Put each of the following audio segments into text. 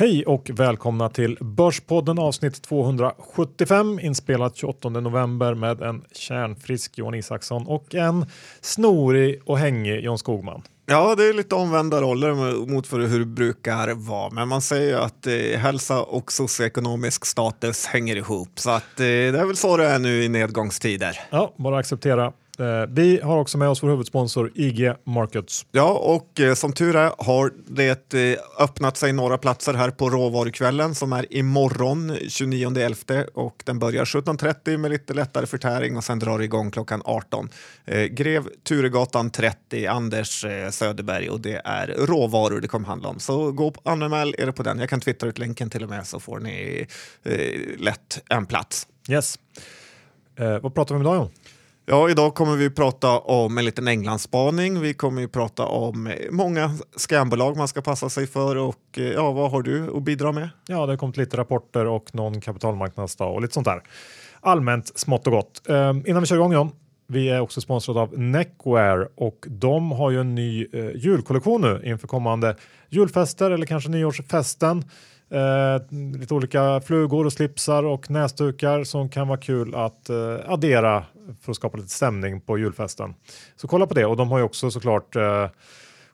Hej och välkomna till Börspodden avsnitt 275 inspelat 28 november med en kärnfrisk Johan Isaksson och en snorig och hängig John Skogman. Ja, det är lite omvända roller mot för hur det brukar vara, men man säger ju att eh, hälsa och socioekonomisk status hänger ihop, så att, eh, det är väl så det är nu i nedgångstider. Ja, bara acceptera. Eh, vi har också med oss vår huvudsponsor IG Markets. Ja, och eh, som tur är har det eh, öppnat sig några platser här på råvarukvällen som är imorgon 29.11 och den börjar 17.30 med lite lättare förtäring och sen drar igång klockan 18. Eh, Grev Turegatan 30, Anders Söderberg och det är råvaror det kommer handla om. Så gå och anmäl er på den. Jag kan twittra ut länken till och med så får ni lätt en plats. Yes. Vad pratar vi om idag John? Ja, idag kommer vi prata om en liten Englandsspaning. Vi kommer ju prata om många scambolag man ska passa sig för och eh, ja, vad har du att bidra med? Ja, det har kommit lite rapporter och någon kapitalmarknadsdag och lite sånt där. Allmänt smått och gott. Eh, innan vi kör igång John, vi är också sponsrade av Neckwear och de har ju en ny eh, julkollektion nu inför kommande julfester eller kanske nyårsfesten. Eh, lite olika flugor och slipsar och näsdukar som kan vara kul att eh, addera för att skapa lite stämning på julfesten. Så kolla på det och de har ju också såklart eh,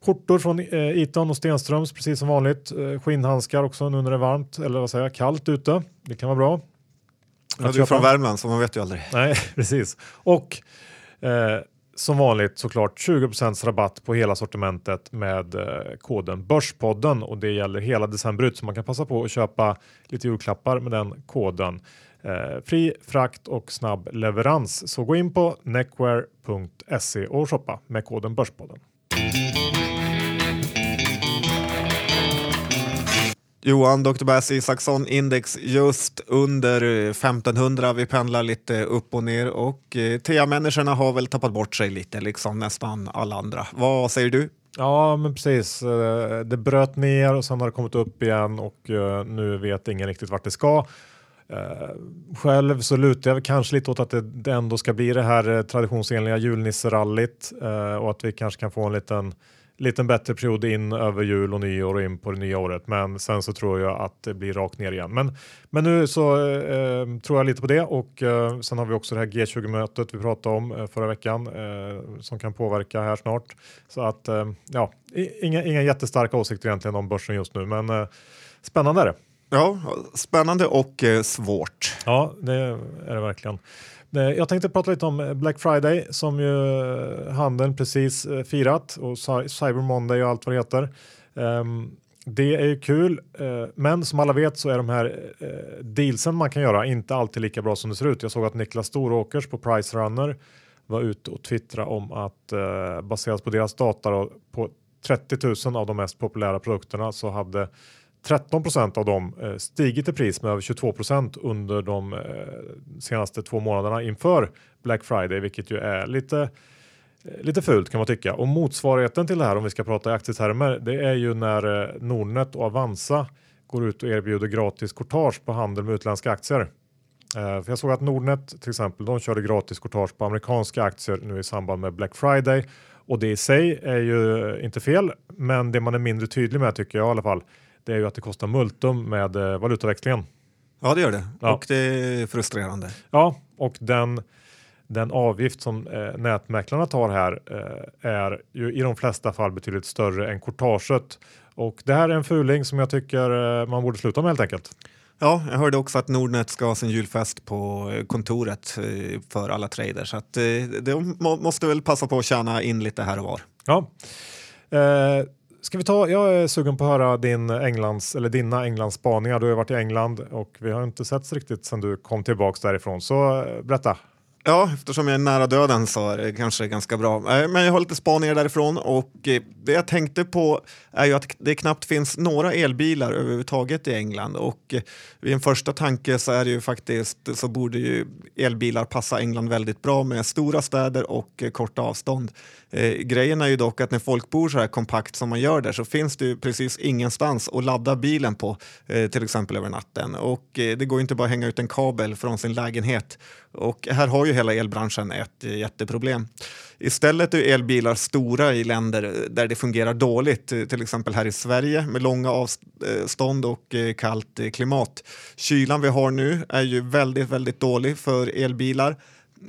skjortor från eh, Iton och Stenströms precis som vanligt. Eh, skinnhandskar också nu när det är varmt eller vad säger jag, kallt ute. Det kan vara bra. Ja, du är från Värmland så man vet ju aldrig. Nej, precis. Och eh, som vanligt såklart 20% rabatt på hela sortimentet med eh, koden Börspodden och det gäller hela december ut så man kan passa på att köpa lite julklappar med den koden. Eh, fri frakt och snabb leverans. Så gå in på neckwear.se och shoppa med koden Börspodden. Johan, Dr. Bass Isaksson, index just under eh, 1500. Vi pendlar lite upp och ner och eh, TA-människorna har väl tappat bort sig lite, liksom nästan alla andra. Vad säger du? Ja, men precis. Eh, det bröt ner och sen har det kommit upp igen och eh, nu vet ingen riktigt vart det ska. Själv så lutar jag kanske lite åt att det, ändå ska bli det här traditionsenliga julnisserallyt och att vi kanske kan få en liten liten bättre period in över jul och nyår och in på det nya året. Men sen så tror jag att det blir rakt ner igen. Men, men nu så eh, tror jag lite på det och eh, sen har vi också det här G20-mötet vi pratade om eh, förra veckan eh, som kan påverka här snart. Så att eh, ja, inga, inga jättestarka åsikter egentligen om börsen just nu, men eh, spännande är det. Ja, spännande och eh, svårt. Ja, det är det verkligen. Eh, jag tänkte prata lite om eh, Black Friday som ju eh, handeln precis firat och Cyber Monday och allt vad det heter. Ehm, det är ju kul, men som alla vet så är de här dealsen man kan göra inte alltid lika bra som det ser ut. Jag såg att Niklas Storåkers på Price Runner var ute och twittrade om att baserat på deras data på 30 000 av de mest populära produkterna så hade 13% av dem eh, stigit i pris med över 22% under de eh, senaste två månaderna inför Black Friday, vilket ju är lite eh, Lite fult kan man tycka. Och motsvarigheten till det här om vi ska prata i aktietermer, det är ju när Nordnet och Avanza går ut och erbjuder gratis courtage på handel med utländska aktier. För jag såg att Nordnet till exempel, de körde gratis courtage på amerikanska aktier nu i samband med Black Friday och det i sig är ju inte fel, men det man är mindre tydlig med tycker jag i alla fall, det är ju att det kostar multum med eh, valutaväxlingen. Ja, det gör det. Ja. Och det är frustrerande. Ja, och den, den avgift som eh, nätmäklarna tar här eh, är ju i de flesta fall betydligt större än courtaget. Och det här är en fuling som jag tycker eh, man borde sluta med helt enkelt. Ja, jag hörde också att Nordnet ska ha sin julfest på eh, kontoret eh, för alla traders. Så att, de må- måste väl passa på att tjäna in lite här och var. Ja. Eh, ska vi ta, jag är sugen på att höra din Englands, eller dina Englands spaningar. Du har ju varit i England och vi har inte setts riktigt sedan du kom tillbaks därifrån. Så eh, berätta. Ja, eftersom jag är nära döden så är det kanske ganska bra. Eh, men jag har lite spaningar därifrån och eh, det jag tänkte på är ju att det knappt finns några elbilar överhuvudtaget i England och eh, vid en första tanke så är det ju faktiskt så borde ju elbilar passa England väldigt bra med stora städer och korta avstånd. Grejen är ju dock att när folk bor så här kompakt som man gör där så finns det ju precis ingenstans att ladda bilen på, till exempel över natten. Och det går ju inte bara att hänga ut en kabel från sin lägenhet. Och här har ju hela elbranschen ett jätteproblem. Istället är elbilar stora i länder där det fungerar dåligt, till exempel här i Sverige med långa avstånd och eh, kallt klimat. Kylan vi har nu är ju väldigt, väldigt dålig för elbilar.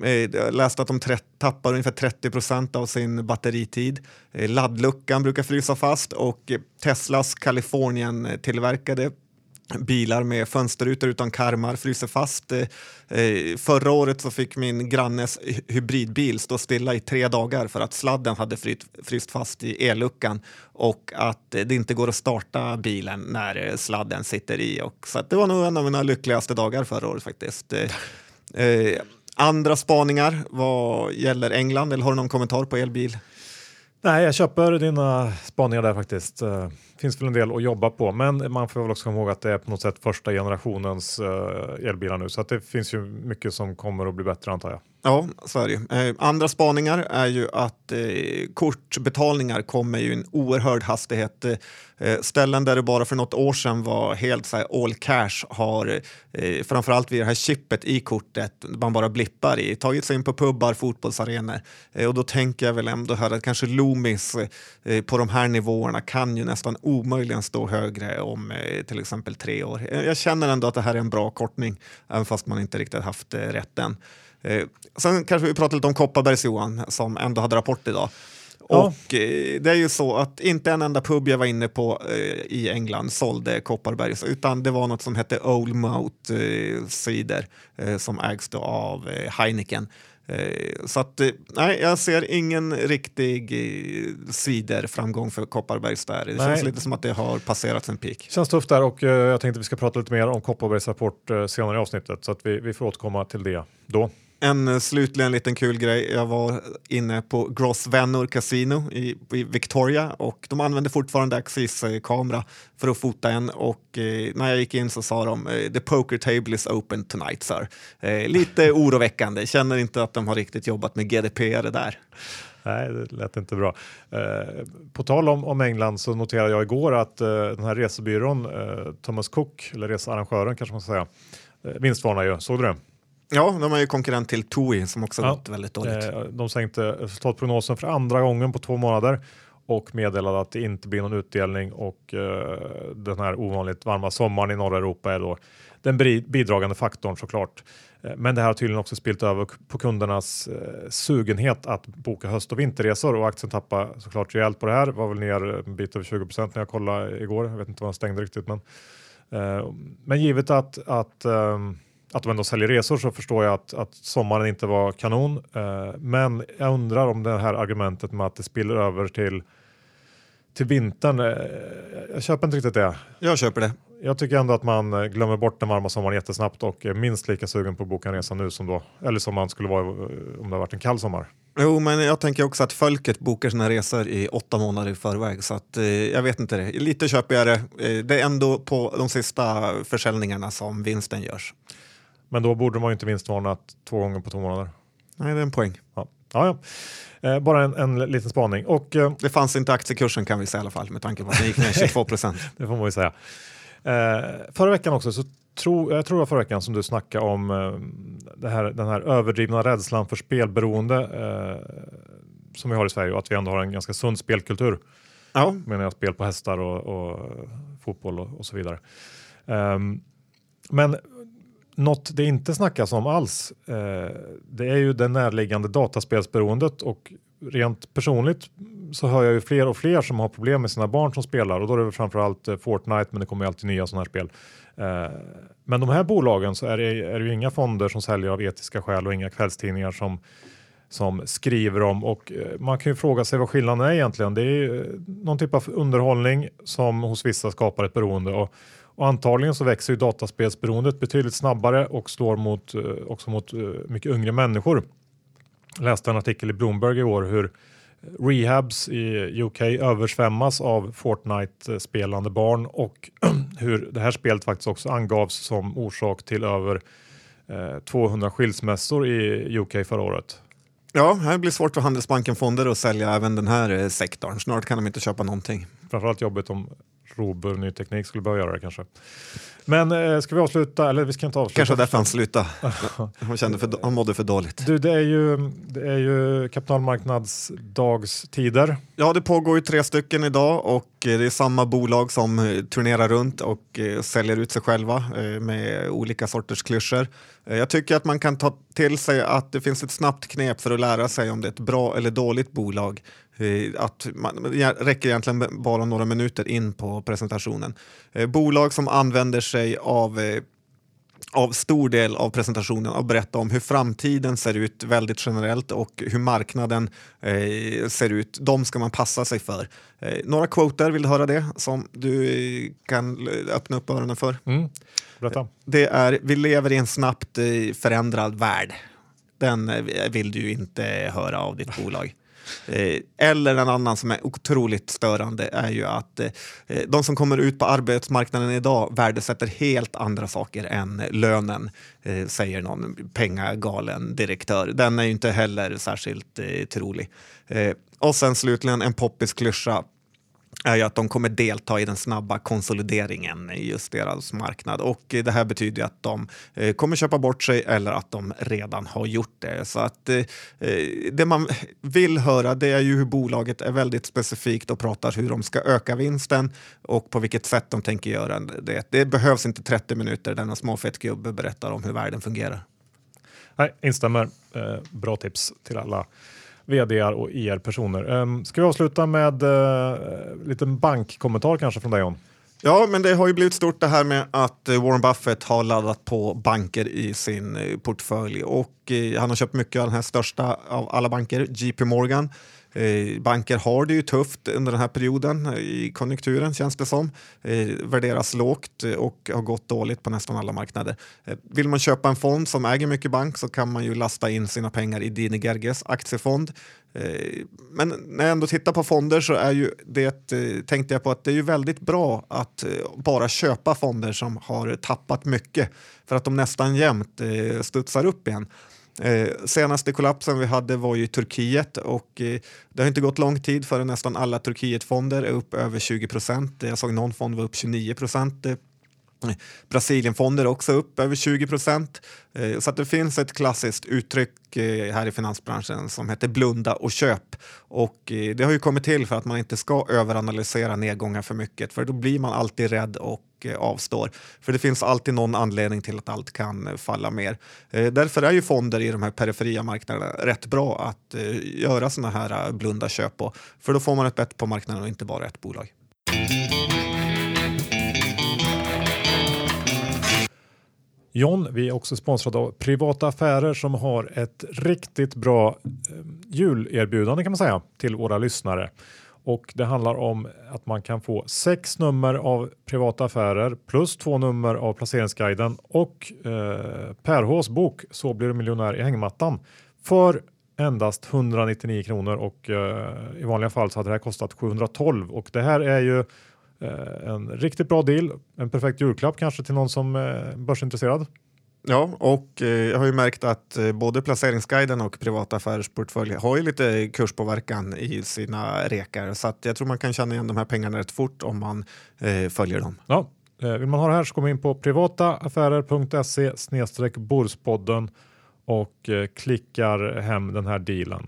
Eh, jag läste att de tappar ungefär 30 procent av sin batteritid. Eh, laddluckan brukar frysa fast och Teslas Kalifornien-tillverkade bilar med fönsterrutor utan karmar fryser fast. Eh, eh förra året så fick min grannes hybridbil stå stilla i tre dagar för att sladden hade fryst fast i elluckan och att eh, det inte går att starta bilen när eh, sladden sitter i. Och, så det var nog en av mina lyckligaste dagar förra året faktiskt. Eh, andra spaningar vad gäller England, eller har du någon kommentar på elbil? Nej, jag köper dina spaningar där faktiskt. Det finns väl en del att jobba på, men man får väl också komma ihåg att det är på något sätt första generationens eh, elbilar nu, så att det finns ju mycket som kommer att bli bättre antar jag. Ja, så är det ju. Eh, andra spaningar är ju att eh, kortbetalningar kommer ju i en oerhörd hastighet. Eh, eh ställen där det bara för något år sedan var helt så här, all cash har, eh, framförallt vid det här chippet i kortet, man bara blippar i, tagit sig in på pubbar, fotbollsarenor. Eh, och då tänker jag väl ändå här att kanske Loomis eh, på de här nivåerna kan ju nästan omöjligen stå högre om eh, till exempel tre år. Jag känner ändå att det här är en bra kortning, även fast man inte riktigt haft eh, rätt än. Eh, sen kanske vi pratar lite om Kopparbergs Johan som ändå hade rapport idag. Ja. Och eh, det är ju så att inte en enda pub jag var inne på eh, i England sålde Kopparbergs utan det var något som hette Old Mout eh, cider eh, som ägs av eh, Heineken. Eh, så att, nej, jag ser ingen riktig ciderframgång för Kopparbergs där. Det nej. känns lite som att det har passerat en peak. Känns tufft där och jag tänkte vi ska prata lite mer om Kopparbergs rapport senare i avsnittet så att vi, vi får återkomma till det då. En eh, slutligen liten kul grej. Jag var inne på Gross Venor Casino i, i Victoria och de använder fortfarande Axis-kamera för att fota en och eh, när jag gick in så sa de eh, “The poker table is open tonight sir”. Eh, lite oroväckande, känner inte att de har riktigt jobbat med GDPR där. Nej, det lät inte bra. Eh, på tal om, om England så noterade jag igår att eh, den här resebyrån eh, Thomas Cook, eller researrangören kanske man ska säga, vinstvarnar ju. Såg du det? Ja, de är ju konkurrent till TUI som också ja, gått väldigt dåligt. Eh, de sänkte resultatprognosen för andra gången på två månader och meddelade att det inte blir någon utdelning och eh, den här ovanligt varma sommaren i norra Europa är då den bidragande faktorn såklart. Eh, men det här har tydligen också spilt över på kundernas sugenhet att boka höst och vinterresor och aktien tappar såklart rejält på det här. Var väl ner en bit över 20% när jag kollade igår. Jag vet inte vad den stängde riktigt, men men givet att, att um, att de ändå säljer resor så förstår jag att, att sommaren inte var kanon. Eh, men jag undrar om det här argumentet med att det spiller över till, till vintern. Eh, jag köper inte riktigt det. Jag köper det. Jag tycker ändå att man eh, glömmer bort den varma sommaren jättesnabbt och är minst lika sugen på att boka en resa nu som då, eller som man skulle vara eh, om det har varit en kall sommar. Jo, men jag tänker också att folket bokar sina resor i åtta månader i förväg så att eh, jag vet inte det. Lite köper jag det. Eh, det är ändå på de sista försäljningarna som vinsten görs. Men då borde man ju inte vinstvarnat två gånger på två månader. Nej, det är en poäng. Ja. Ja, ja. Eh, bara en, en liten spaning. Och, eh, det fanns inte aktiekursen kan vi säga i alla fall med tanke på att den gick ner 22 procent. det får man ju säga. Eh, förra veckan också, så tro, jag tror det var förra veckan som du snackade om eh, här, den här överdrivna rädslan för spelberoende eh, som vi har i Sverige och att vi ändå har en ganska sund spelkultur. Ja. Menar jag spel på hästar och, och fotboll och, och, så vidare. Um, men något det inte snackas om alls, eh, det är ju det närliggande dataspelsberoendet och rent personligt så hör jag ju fler och fler som har problem med sina barn som spelar och då är det framförallt eh, Fortnite men det kommer ju alltid nya sådana här spel. Eh, men de här bolagen så är det, är det ju inga fonder som säljer av etiska skäl och inga kvällstidningar som som skriver om och eh, man kan ju fråga sig vad skillnaden är egentligen. Det är ju eh, någon typ av underhållning som hos vissa skapar ett beroende och och antagligen så växer ju dataspelsberoendet betydligt snabbare och slår mot, eh, också mot eh, mycket yngre människor. Jag läste en artikel i Bloomberg i år hur rehabs i UK översvämmas av Fortnite-spelande barn och hur det här spelet faktiskt också angavs som orsak till över 200 eh, skilsmässor i UK förra året. Ja, det blir svårt för Handelsbanken Fonder att sälja även den här sektorn. Snart kan de inte köpa någonting. Framförallt jobbigt om Robur Ny Teknik skulle behöva göra det kanske. Men eh, ska vi avsluta? Eller vi ska inte avsluta. Kanske därför han slutade. han, kände för, han mådde för dåligt. Du, det är ju, det är ju kapitalmarknadsdagstider. Ja, det pågår ju tre stycken idag och det är samma bolag som eh, turnerar runt och eh, säljer ut sig själva eh, med olika sorters klyschor. Jag tycker att man kan ta till sig att det finns ett snabbt knep för att lära sig om det är ett bra eller dåligt bolag. Att man, det räcker egentligen bara några minuter in på presentationen. Bolag som använder sig av av stor del av presentationen att berätta om hur framtiden ser ut väldigt generellt och hur marknaden eh, ser ut. De ska man passa sig för. Eh, några quoter, vill du höra det? Som du kan öppna upp öronen för. Mm. Berätta. Det är, vi lever i en snabbt eh, förändrad värld. Den eh, vill du inte höra av ditt bolag. Eh, eller en annan som är otroligt störande är ju att eh, de som kommer ut på arbetsmarknaden idag värdesätter helt andra saker än lönen, eh, säger någon pengagalen direktör. Den är ju inte heller särskilt trolig. Och sen slutligen en poppis klyscha är ju att de kommer delta i den snabba konsolideringen i just deras marknad. Och det här betyder att de eh, kommer köpa bort sig eller att de redan har gjort det. Så att eh, eh, det man vill höra det är ju hur bolaget är väldigt specifikt och pratar hur de ska öka vinsten och på vilket sätt de tänker göra det. Det behövs inte 30 minuter där en småfett gubbe berättar om hur världen fungerar. Nej, instämmer. Bra tips till alla vd och IR-personer. Um, ehm, ska vi avsluta med eh, uh, liten bankkommentar kanske från dig John? Ja, men det har ju blivit stort det här med att eh, Warren Buffett har laddat på banker i sin eh, portfölj och han har köpt mycket av den här största av alla banker, JP Morgan. Eh, banker har det ju tufft under den här perioden eh, i konjunkturen känns det som. Eh, värderas lågt och har gått dåligt på nästan alla marknader. Vill man köpa en fond som äger mycket bank så kan man ju lasta in sina pengar i Dini Gerges aktiefond. Men när jag ändå tittar på fonder så är ju det, tänkte jag på att det är ju väldigt bra att bara köpa fonder som har tappat mycket för att de nästan jämt studsar upp igen. Eh, senaste kollapsen vi hade var ju Turkiet och eh, det har inte gått lång tid förrän nästan alla Turkietfonder är upp över 20 procent. Jag såg någon fond var upp 29 procent. Eh, Brasilienfonder Brasilienfonder också upp över 20 procent. Eh, så att det finns ett klassiskt uttryck eh, här i finansbranschen som heter blunda och köp. Och eh, det har ju kommit till för att man inte ska överanalysera nedgångar för mycket för då blir man alltid rädd och avstår. För det finns alltid någon anledning till att allt kan falla mer. Därför är ju fonder i de här periferia marknaderna rätt bra att göra sådana här blunda köp på. För då får man ett bett på marknaden och inte bara ett bolag. John, vi är också sponsrade av Privata Affärer som har ett riktigt bra eh, julerbjudande kan man säga till våra lyssnare. Och det handlar om att man kan få sex nummer av Privata Affärer plus två nummer av Placeringsguiden och eh, Per Hs bok Så blir du miljonär i hängmattan för endast 199 kronor och eh, i vanliga fall så hade det här kostat 712 och det här är ju en riktigt bra deal, en perfekt julklapp kanske till någon som är börsintresserad. Ja, och eh, jag har ju märkt att eh, både Placeringsguiden och Privata Affärsportfölj har ju lite kurspåverkan i sina rekar så att jag tror man kan känna igen de här pengarna rätt fort om man eh, följer dem. Ja, eh, vill man ha det här så går man in på privataaffärer.se borspodden och eh, klickar hem den här dealen.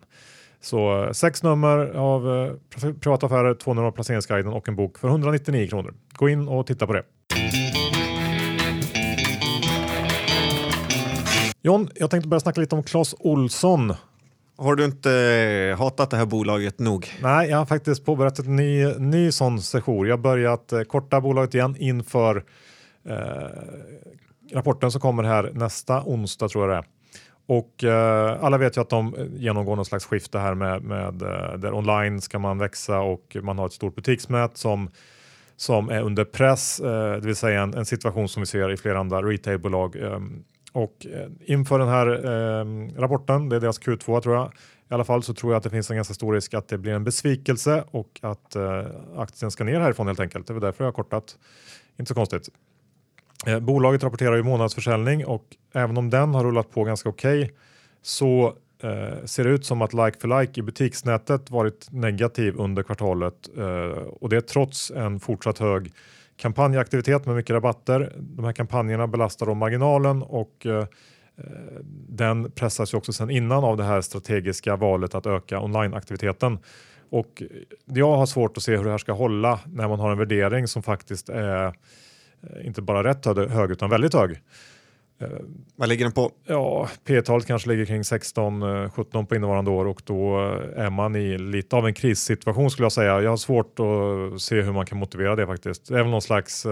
Så sex nummer av eh, privata affärer, två nummer av placeringsguiden och en bok för 199 kronor. Gå in och titta på det. John, jag tänkte börja snacka lite om Clas Olsson. Har du inte eh, hatat det här bolaget nog? Nej, jag har faktiskt påbörjat en ny, ny sån session. Jag har börjat eh, korta bolaget igen inför eh, rapporten som kommer här nästa onsdag tror jag det är. Och eh, alla vet ju att de eh, genomgår någon slags skifte här med, med eh, där online ska man växa och man har ett stort butiksnät som som är under press, eh, det vill säga en, en, situation som vi ser i flera andra retailbolag. Ehm, eh, och inför den här ehm, rapporten, det är deras Q2 tror jag, i alla fall så tror jag att det finns en ganska stor risk att det blir en besvikelse och att eh, aktien ska ner härifrån helt enkelt. Det är därför jag har kortat. Inte så konstigt. Eh, bolaget rapporterar ju månadsförsäljning och även om den har rullat på ganska okej okay, så eh, ser ut som att like for like i butiksnätet varit negativ under kvartalet eh, och det trots en fortsatt hög kampanjaktivitet med mycket rabatter. De här kampanjerna belastar då marginalen och eh, den pressas ju också sen innan av det här strategiska valet att öka onlineaktiviteten. Och jag har svårt att se hur det här ska hålla när man har en värdering som faktiskt är eh, inte bara rätt hög utan väldigt hög. Vad ligger den på? Ja, P-talet kanske ligger kring 16-17 på innevarande år och då är man i lite av en krissituation skulle jag säga. Jag har svårt att se hur man kan motivera det faktiskt. Det är väl någon slags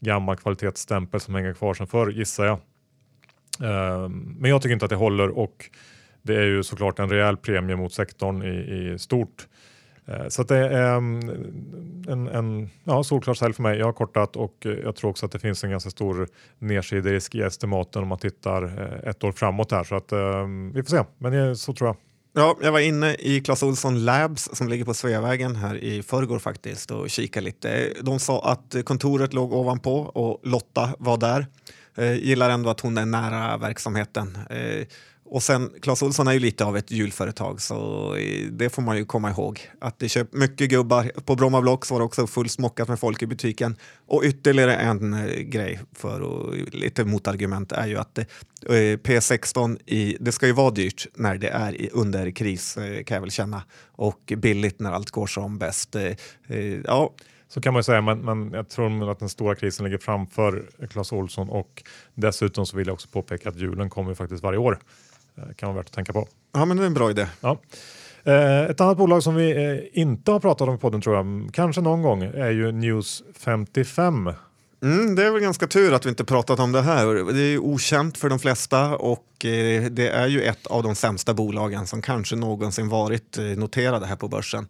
gammal kvalitetsstämpel som hänger kvar sedan förr gissar jag. Men jag tycker inte att det håller och det är ju såklart en rejäl premie mot sektorn i, i stort. Eh, så det är mm, en, en ja, solklar sälj för mig. Jag har kortat och eh, jag tror också att det finns en ganska stor nedsiderisk i estimaten om man tittar eh, ett år framåt här. Så att ehm, vi får se, men så tror jag. Ja, jag var inne i Clas Ohlson Labs som ligger på Sveavägen här i förrgår faktiskt och kikade lite. De sa att kontoret låg ovanpå och Lotta var där. Eh, gillar ändå att hon är nära verksamheten. Eh, och sen, Clas Ohlson är ju lite av ett julföretag så det får man ju komma ihåg. Att det köp mycket gubbar. På Bromma Blocks var det också fullsmockat med folk i butiken. Och ytterligare en eh, grej för och lite motargument är ju att eh, eh P16, i, det ska ju vara dyrt när det är i, under kris eh, kan jag väl känna. Och billigt när allt går som bäst. Eh, eh, ja. Så kan man ju säga, men, men jag tror att den stora krisen ligger framför Clas Ohlson och dessutom så vill jag också påpeka att julen kommer faktiskt varje år. Eh, kan vara värt att tänka på. Ja, men det är en bra idé. Ja. Eh, ett annat bolag som vi eh, inte har pratat om i podden tror jag, kanske någon gång, är ju News 55. Mm, det är väl ganska tur att vi inte pratat om det här. Det är ju okänt för de flesta och det är ju ett av de sämsta bolagen som kanske någonsin varit noterade här på börsen.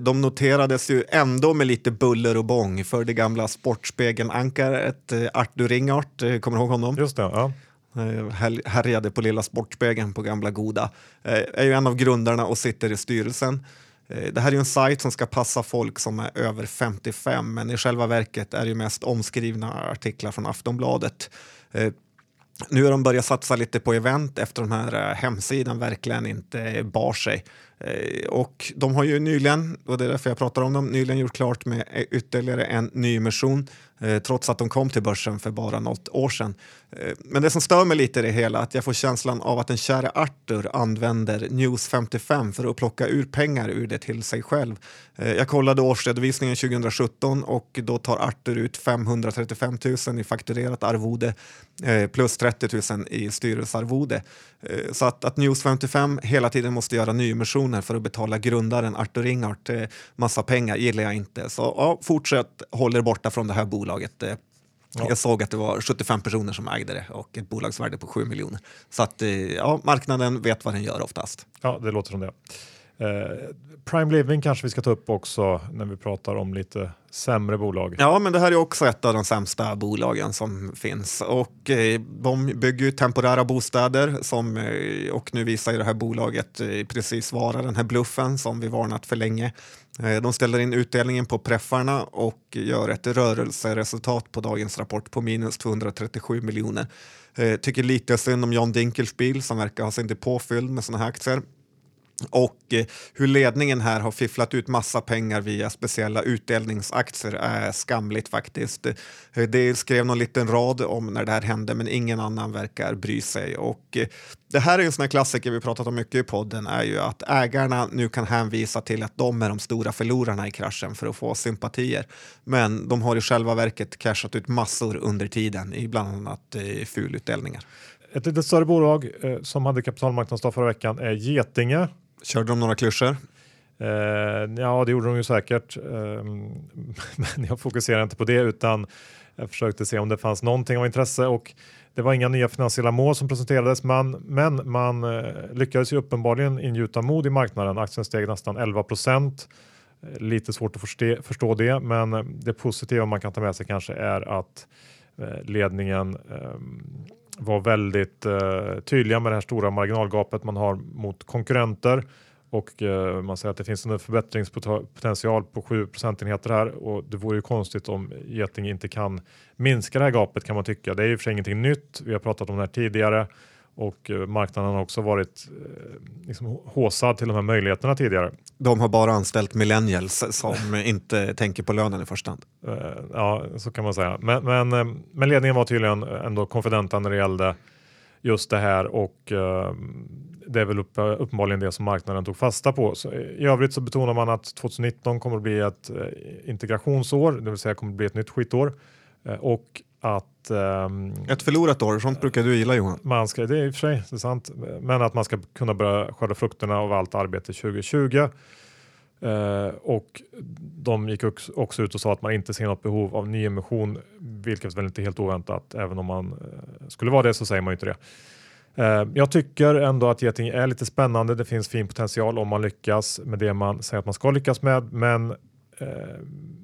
De noterades ju ändå med lite buller och bång för det gamla Sportspegeln-ankaret Artur Ringart, kommer du ihåg honom? Just det, ja. Eh, härjade på Lilla Sportspegeln på gamla goda. Eh, är ju en av grundarna och sitter i styrelsen. Eh, det här är en sajt som ska passa folk som är över 55 men i själva verket är det mest omskrivna artiklar från Aftonbladet. Nu har de börjat satsa lite på event efter den här hemsidan verkligen inte bar sig. Eh, och de har ju nyligen, och det är därför jag pratar om dem, nyligen gjort klart med ytterligare en nyemission eh, trots att de kom till börsen för bara något år sedan. Eh, men det som stör mig lite i det hela är att jag får känslan av att den käre Arthur använder News 55 för att plocka ur pengar ur det till sig själv. Jag kollade årsredovisningen 2017 och då tar Arthur ut 535 000 i fakturerat arvode plus 30 000 i styrelsearvode. Så att, att News 55 hela tiden måste göra nyemission nyemissioner för att betala grundaren Arthur Ringart massa pengar gillar jag inte. Så ja, fortsätt håll er borta från det här bolaget bolaget. Eh, ja. Jag såg att det var 75 personer som ägde det och ett bolagsvärde på 7 miljoner. Så att eh, ja, marknaden vet vad den gör oftast. Ja, det låter som det. Eh, Prime Living kanske vi ska ta upp också när vi pratar om lite sämre bolag. Ja, men det här är också ett av de sämsta bolagen som finns och eh, de bygger ju temporära bostäder som eh, och nu visar ju det här bolaget eh, precis vara den här bluffen som vi varnat för länge. Eh, de ställer in utdelningen på preffarna och gör ett rörelseresultat på dagens rapport på minus 237 miljoner. Eh, tycker lite synd om John Dinkelspiel som verkar ha sin depå fylld med sådana här aktier och eh, hur ledningen här har fifflat ut massa pengar via speciella utdelningsaktier är skamligt faktiskt. Eh, det skrev någon liten rad om när det här hände men ingen annan verkar bry sig. Och eh, det här är en sån här klassiker vi pratat om mycket i podden är ju att ägarna nu kan hänvisa till att de är de stora förlorarna i kraschen för att få sympatier. Men de har i själva verket cashat ut massor under tiden i bland annat fulutdelningar. Ett lite större bolag eh, som hade kapitalmarknadsdag förra veckan är Getinge Körde de några klyschor? Eh, ja, det gjorde de ju säkert. Eh, men jag fokuserar inte på det utan jag försökte se om det fanns någonting av intresse och det var inga nya finansiella mål som presenterades man, men man eh, lyckades ju uppenbarligen ingjuta mod i marknaden. Aktien steg nästan 11 procent. Eh, lite svårt att förstå, förstå det, men eh, det positiva man kan ta med sig kanske är att eh, ledningen ehm, var väldigt eh, tydliga med det här stora marginalgapet man har mot konkurrenter och eh, man säger att det finns en förbättringspotential på 7 procentenheter här och det vore ju konstigt om Geting inte kan minska det här gapet kan man tycka. Det är ju för sig ingenting nytt. Vi har pratat om det här tidigare och eh, marknaden har också varit eh, liksom håsad till de här möjligheterna tidigare. De har bara anställt millennials som inte tänker på lönen i första hand. Eh, ja, så kan man säga. Men, men, men ledningen var tydligen ändå konfidenta när det gällde just det här och det är väl upp, uppenbarligen det som marknaden tog fasta på. Så I övrigt så betonar man att 2019 kommer att bli ett integrationsår, det vill säga kommer att bli ett nytt skitår och att... Um, Ett förlorat år, sånt brukar du gilla Johan. Man ska, det är i och för sig det är sant, men att man ska kunna börja skörda frukterna av allt arbete 2020. Uh, eh, och de gick också ut och sa att man inte ser något behov av nyemission, vilket väl inte är helt oväntat. Även om man uh, skulle vara det så säger man inte det. Uh, jag tycker ändå att Geting är lite spännande. Det finns fin potential om man lyckas med det man säger att man ska lyckas med, men Eh,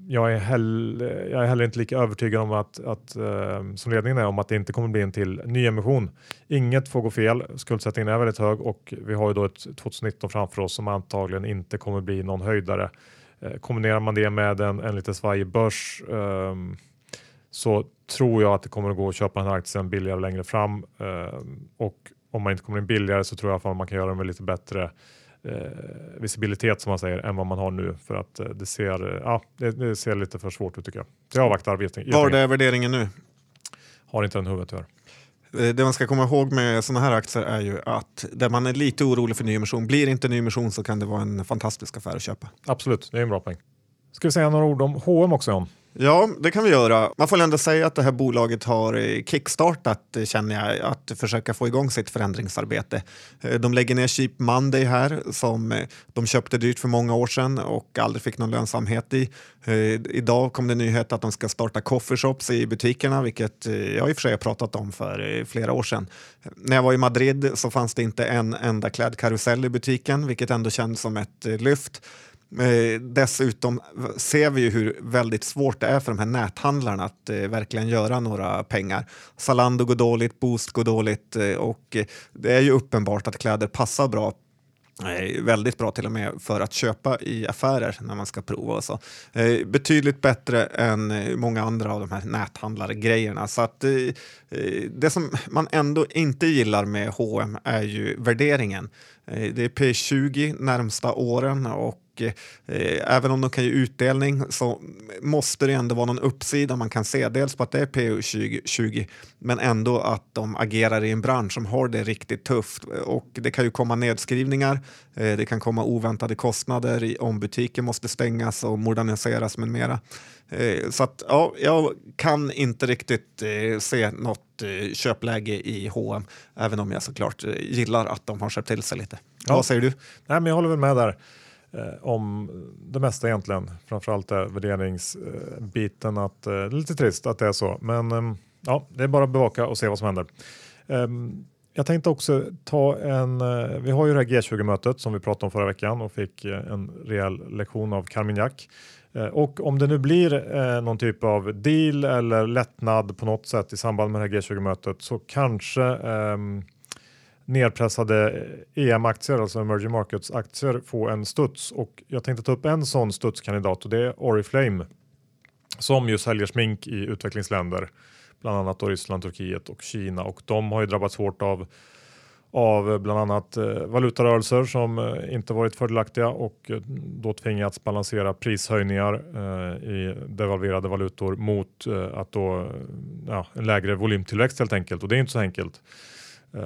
jag är, heller, jag är heller inte lika övertygad om att, att eh, som ledningen är om att det inte kommer bli en till nyemission. Inget får gå fel. Skuldsättningen är väldigt hög och vi har ju då ett 2019 framför oss som antagligen inte kommer bli någon höjdare. Eh, kombinerar man det med en, en lite svajig börs um, så tror jag att det kommer att gå att köpa den här aktien billigare längre fram uh, och om man inte kommer in billigare så tror jag att man kan göra det med lite bättre eh, visibilitet som man säger än vad man har nu för att eh, det, ser, eh, ja, det, det, ser lite för svårt ut tycker jag. Så jag avvaktar. Var är värderingen nu? Har inte den huvudet tyvärr. Eh, det man ska komma ihåg med sådana här aktier är ju att där man är lite orolig för nyemission, blir inte nyemission så kan det vara en fantastisk affär att köpa. Absolut, det är en bra poäng. Ska vi säga några ord om H&M också John? Ja, det kan vi göra. Man får ändå säga att det här bolaget har eh, kickstartat, eh, känner jag, att försöka få igång sitt förändringsarbete. Eh, de lägger ner Cheap Monday här, som de köpte dyrt för många år sedan och aldrig fick någon lönsamhet i. Idag kom det nyhet att de ska starta coffeeshops i butikerna, vilket jag i och för sig har pratat om för flera år sedan. När jag var i Madrid så fanns det inte en enda klädkarusell i butiken, vilket ändå kändes som ett lyft. Eh, dessutom ser vi ju hur väldigt svårt det är för de här näthandlarna att eh, verkligen göra några pengar. Zalando går dåligt, Boost går dåligt eh, och det är ju uppenbart att kläder passar bra eh, väldigt bra till och med för att köpa i affärer när man ska prova och så. Eh, betydligt bättre än många andra av de här näthandlargrejerna. Så att eh, eh det som man ändå inte gillar med H&M är ju värderingen. Eh, det är P20 närmsta åren och eh, även om de kan ge utdelning så måste det ändå vara någon uppsida man kan se. Dels på att det är P20, 20, men ändå att de agerar i en bransch som har det riktigt tufft. Och det kan ju komma nedskrivningar, eh, det kan komma oväntade kostnader om butiker måste stängas och moderniseras med mera. Eh, så att, ja, jag kan inte riktigt eh, se något eh, köpläge i H&M även om jag såklart gillar att de har köpt till sig lite. Ja. Vad säger du? Nej, men jag håller väl med där Eh, om det mesta egentligen. Framförallt är värderingsbiten att eh, det är lite trist att det är så. Men ehm, ja, det är bara att bevaka och se vad som händer. Ehm, jag tänkte också ta en, eh, vi har ju det här G20-mötet som vi pratade om förra veckan och fick eh, en rejäl lektion av Carmignac. Eh, och om det nu blir eh, någon typ av deal eller lättnad på något sätt i samband med det här G20-mötet så kanske ehm, nedpressade EM-aktier, alltså emerging markets-aktier, få en studs. Och jag tänkte ta upp en sån studskandidat och det är Oriflame som ju säljer smink i utvecklingsländer, bland annat Ryssland, Turkiet och Kina och de har ju drabbats hårt av av bland annat eh, valutarörelser som eh, inte varit fördelaktiga och eh, då tvingats balansera prishöjningar eh, i devalverade valutor mot eh, att då, eh, ja, en lägre volymtillväxt helt enkelt och det är inte så enkelt. Eh,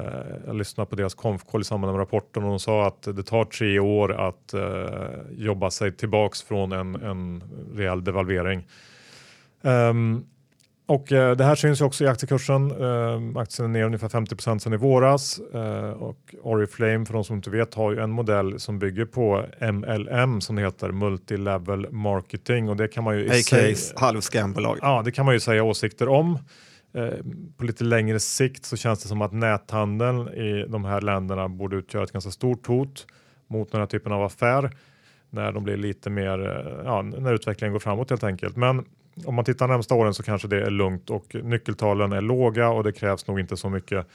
jag lyssnade på deras konfkoll i samband med rapporten och de sa att det tar tre år att jobba sig tillbaks från en, en rejäl devalvering. Um, och eh, det här syns ju också i aktiekursen. Eh, aktien är ner ungefär 50% sedan i våras eh, och Oriflame för de som inte vet har ju en modell som bygger på MLM som heter, Multilevel Marketing och det kan man ju AKs halvscambolag. Ja, det kan man ju säga åsikter om. Eh, på lite längre sikt så känns det som att näthandeln i de här länderna borde utgöra ett ganska stort hot mot den här typen av affär när de blir lite mer, eh, ja, när utvecklingen går framåt helt enkelt. Men om man tittar närmsta åren så kanske det är lugnt och nyckeltalen är låga och det krävs nog inte så mycket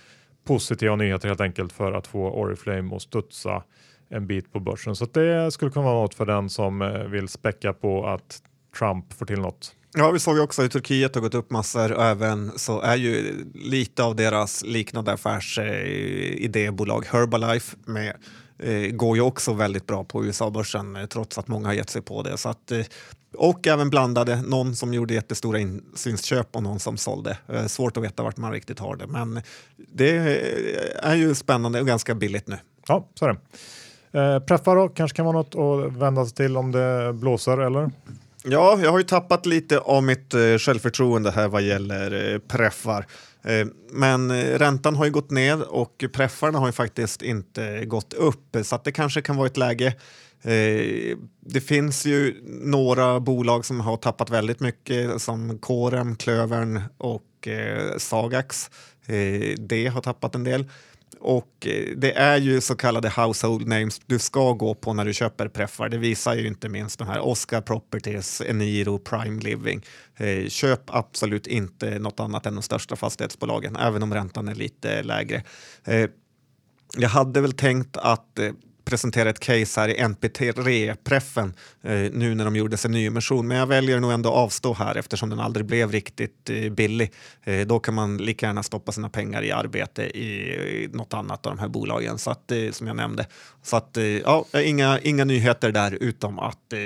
positiva nyheter helt enkelt för att få Oriflame att studsa en bit på börsen. Så det skulle kunna vara något för den som eh, vill späcka på att Trump får till något. Ja, vi såg ju också i Turkiet har gått upp massor och även så är ju lite av deras liknande affärsidébolag Herbalife med eh, går ju också väldigt bra på USA-börsen eh, trots att många har gett sig på det. Så att, eh, och även blandade, någon som gjorde jättestora insynsköp och någon som sålde. Eh, svårt att veta vart man riktigt har det, men det eh, är ju spännande och ganska billigt nu. Ja, så är det. Eh, preffar då, kanske kan vara något att vända sig till om det blåser, eller? Ja, jag har ju tappat lite av mitt eh, självförtroende här vad gäller eh, preffar. Eh, men eh, räntan har ju gått ner och preffarna har ju faktiskt inte gått upp så att det kanske kan vara ett läge eh, det finns ju några bolag som har tappat väldigt mycket som Corem, Klövern och eh, Sagax. Det har tappat en del. Och eh, det är ju så kallade household names du ska gå på när du köper preffar. Det visar ju inte minst de här Oscar Properties, Eniro, Prime Living. Eh, köp absolut inte något annat än de största fastighetsbolagen, även om räntan är lite lägre. Eh, jag hade väl tänkt att presentera ett case här i NPT-preffen eh, nu när de gjorde sin nyemission. Men jag väljer nog ändå avstå här eftersom den aldrig blev riktigt eh, billig. Eh, då kan man lika gärna stoppa sina pengar i arbete i, i något annat av de här bolagen så att, eh, som jag nämnde. Så att, eh, ja, inga, inga nyheter där utom att eh,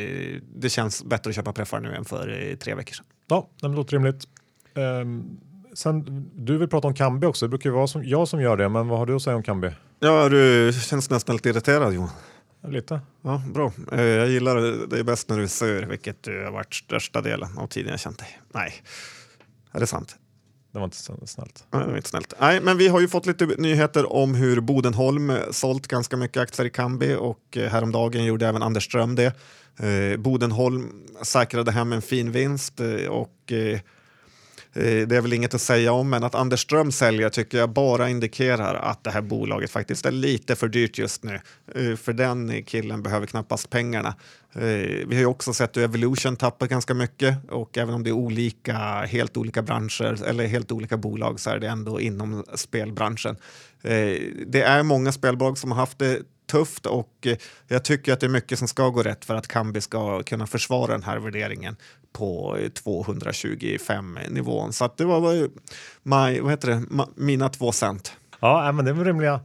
det känns bättre att köpa preffar nu än för eh, tre veckor sedan. Ja, det låter rimligt. Um sen, du vill prata om Kambi också. Det brukar ju vara som, jag som gör det, men vad har du att säga om Kambi? Ja, du känns nästan lite irriterad Johan. Lite. Ja, bra. Eh, jag gillar det. Det är bäst när du är sur, vilket du har varit största delen av tiden jag känt dig. Nej, är det sant? Det var inte snällt. Nej, det var inte snällt. Nej, men vi har ju fått lite nyheter om hur Bodenholm sålt ganska mycket aktier i Kambi och eh, häromdagen gjorde även Anders Ström det. Eh, Bodenholm säkrade hem en fin vinst och Eh, det är väl inget att säga om, men att Anders Ström säljer tycker jag bara indikerar att det här bolaget faktiskt är lite för dyrt just nu. Eh, för den killen behöver knappast pengarna. Eh, vi har ju också sett hur Evolution tappar ganska mycket och även om det är olika, helt olika branscher eller helt olika bolag så är det ändå inom spelbranschen. Det är många spelbolag som har haft det tufft och eh, jag tycker att det är mycket som ska gå rätt för att Kambi ska kunna försvara den här värderingen på eh, 225 nivån. Så det var, var my, vad heter det, mina två cent. Ja, men det är rimliga,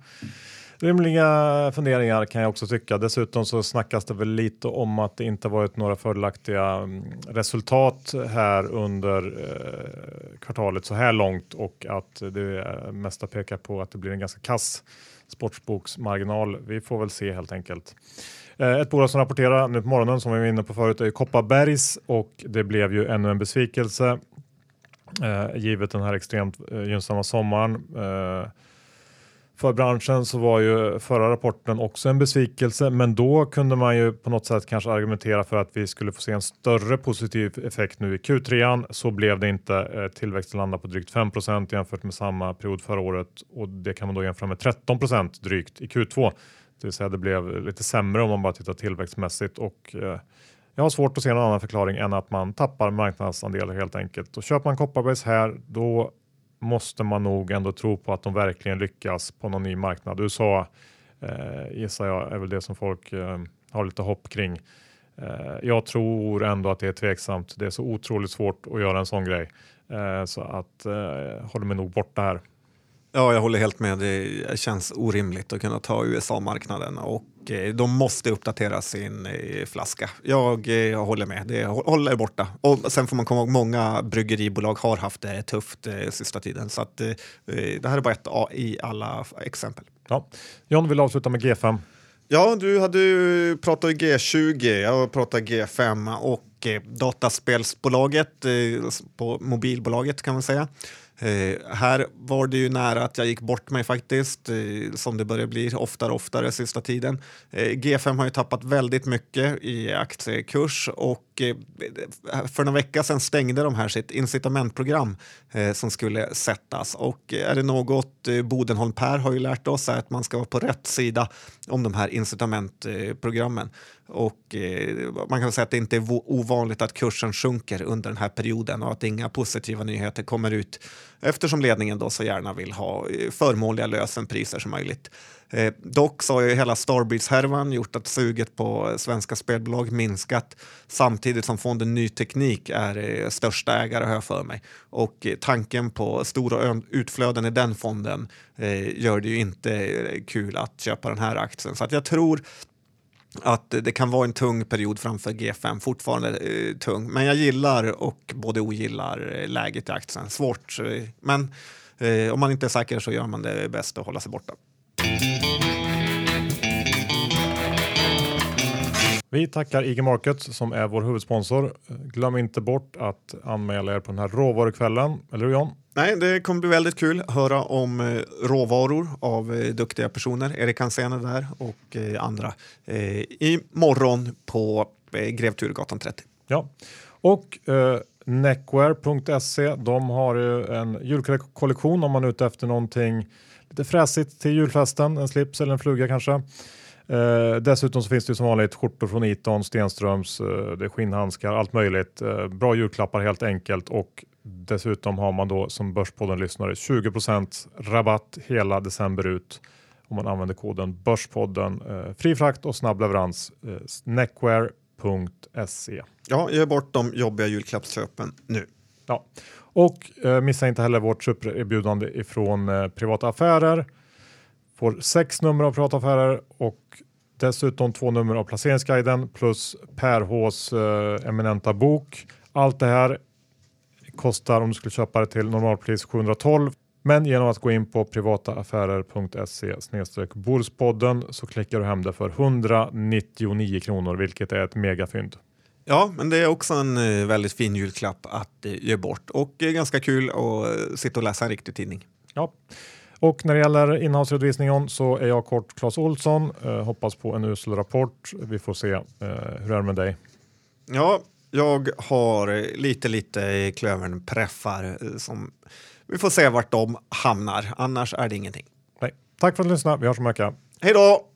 rimliga funderingar kan jag också tycka. Dessutom så snackas det väl lite om att det inte varit några fördelaktiga mm, resultat här under eh, kvartalet så här långt och att det mesta pekar på att det blir en ganska kass sportsboksmarginal. Vi får väl se helt enkelt. Eh, ett bolag som rapporterar nu på morgonen som vi var inne på förut är Kopparbergs och det blev ju ännu en besvikelse eh, givet den här extremt eh, gynnsamma sommaren. För branschen så var ju förra rapporten också en besvikelse, men då kunde man ju på något sätt kanske argumentera för att vi skulle få se en större positiv effekt nu i Q3. Så blev det inte. Eh, tillväxten landade på drygt 5% jämfört med samma period förra året och det kan man då jämföra med 13% drygt i Q2. Det vill säga det blev lite sämre om man bara tittar tillväxtmässigt och eh, jag har svårt att se någon annan förklaring än att man tappar marknadsandelar helt enkelt. Och köper man Kopparbergs här då måste man nog ändå tro på att de verkligen lyckas på någon ny marknad. USA eh, gissar jag är väl det som folk eh, har lite hopp kring. Eh, jag tror ändå att det är tveksamt. Det är så otroligt svårt att göra en sån grej eh, så att eh, håller mig nog borta här. Ja, jag håller helt med. Det känns orimligt att kunna ta USA-marknaden och eh, de måste uppdatera sin eh, flaska. Jag, eh, håller med. Det håller borta. Och sen får man komma ihåg många bryggeribolag har haft det tufft sista tiden så att det här är bara ett i alla exempel. Ja. John vill avsluta med G5. Ja, du hade ju pratat G20, jag pratar G5 och dataspelsbolaget på mobilbolaget kan man säga. Eh, här var det ju nära att jag gick bort mig faktiskt, eh, som det börjar bli oftare och oftare sista tiden. Eh, G5 har ju tappat väldigt mycket i aktiekurs och eh, för några vecka sedan stängde de här sitt incitamentprogram eh, som skulle sättas. Och eh, är det något eh, Bodenholm Per har ju lärt oss är att man ska vara på rätt sida om de här incitamentprogrammen. Och eh, man kan säga att det inte är ovanligt att kursen sjunker under den här perioden och att inga positiva nyheter kommer ut eftersom ledningen då så gärna vill ha eh, förmånliga lösenpriser som möjligt. Eh, dock så har ju hela Starbreeze-härvan gjort att suget på svenska spelbolag minskat samtidigt som fonden Ny Teknik är eh, största ägare har jag för mig. Och eh, tanken på stora utflöden i den fonden eh, gör det ju inte eh, kul att köpa den här aktien. Så att jag tror att det kan vara en tung period framför G5, fortfarande eh, tung. Men jag gillar och både ogillar eh, läget i aktien. Svårt, eh, men eh, om man inte är säker så gör man det bäst att hålla sig borta. Vi tackar IG Markets som är vår huvudsponsor. Glöm inte bort att anmäla er på den här råvarukvällen, eller hur John? Nej, det kommer bli väldigt kul att höra om eh, råvaror av eh, duktiga personer. Erik Hansén är där och eh, andra imorgon på Grev Turegatan 30. Ja, och eh, Neckwear.se, de har ju en julkollektion om man är ute efter någonting lite fräsigt till julfesten, en slips eller en fluga kanske. Eh, dessutom så finns det som vanligt skjortor från Iton, Stenströms, eh, det är skinnhandskar, allt möjligt. Eh, bra julklappar helt enkelt och dessutom har man då som Börspodden lyssnare 20% rabatt hela december ut om man använder koden Börspodden. Eh, fri frakt och snabb leverans. Eh, neckwear.se. Ja, ge bort de jobbiga julklappsköpen nu. Ja, och eh, missa inte heller vårt supererbjudande ifrån eh, privata affärer. Får sex nummer av privata affärer och dessutom två nummer av placeringsguiden plus Per Hs eh, eminenta bok. Allt det här kostar om du skulle köpa det till normalpris 712 men genom att gå in på privataaffärer.se Borspodden så klickar du hem det för 199 kronor vilket är ett megafynd. Ja, men det är också en eh, väldigt fin julklapp att eh, ge bort och ganska kul att eh, sitta och läsa en riktig tidning. Ja, och när det gäller innehavsredovisningen så är jag kort Claes Olsson. Eh, hoppas på en usel rapport. Vi får se. Eh, hur är det med dig? Ja, jag har lite, lite klövern preffar som vi får se vart de hamnar. Annars är det ingenting. Nej. Tack för att du lyssnade. Vi hörs om en vecka. Hej då!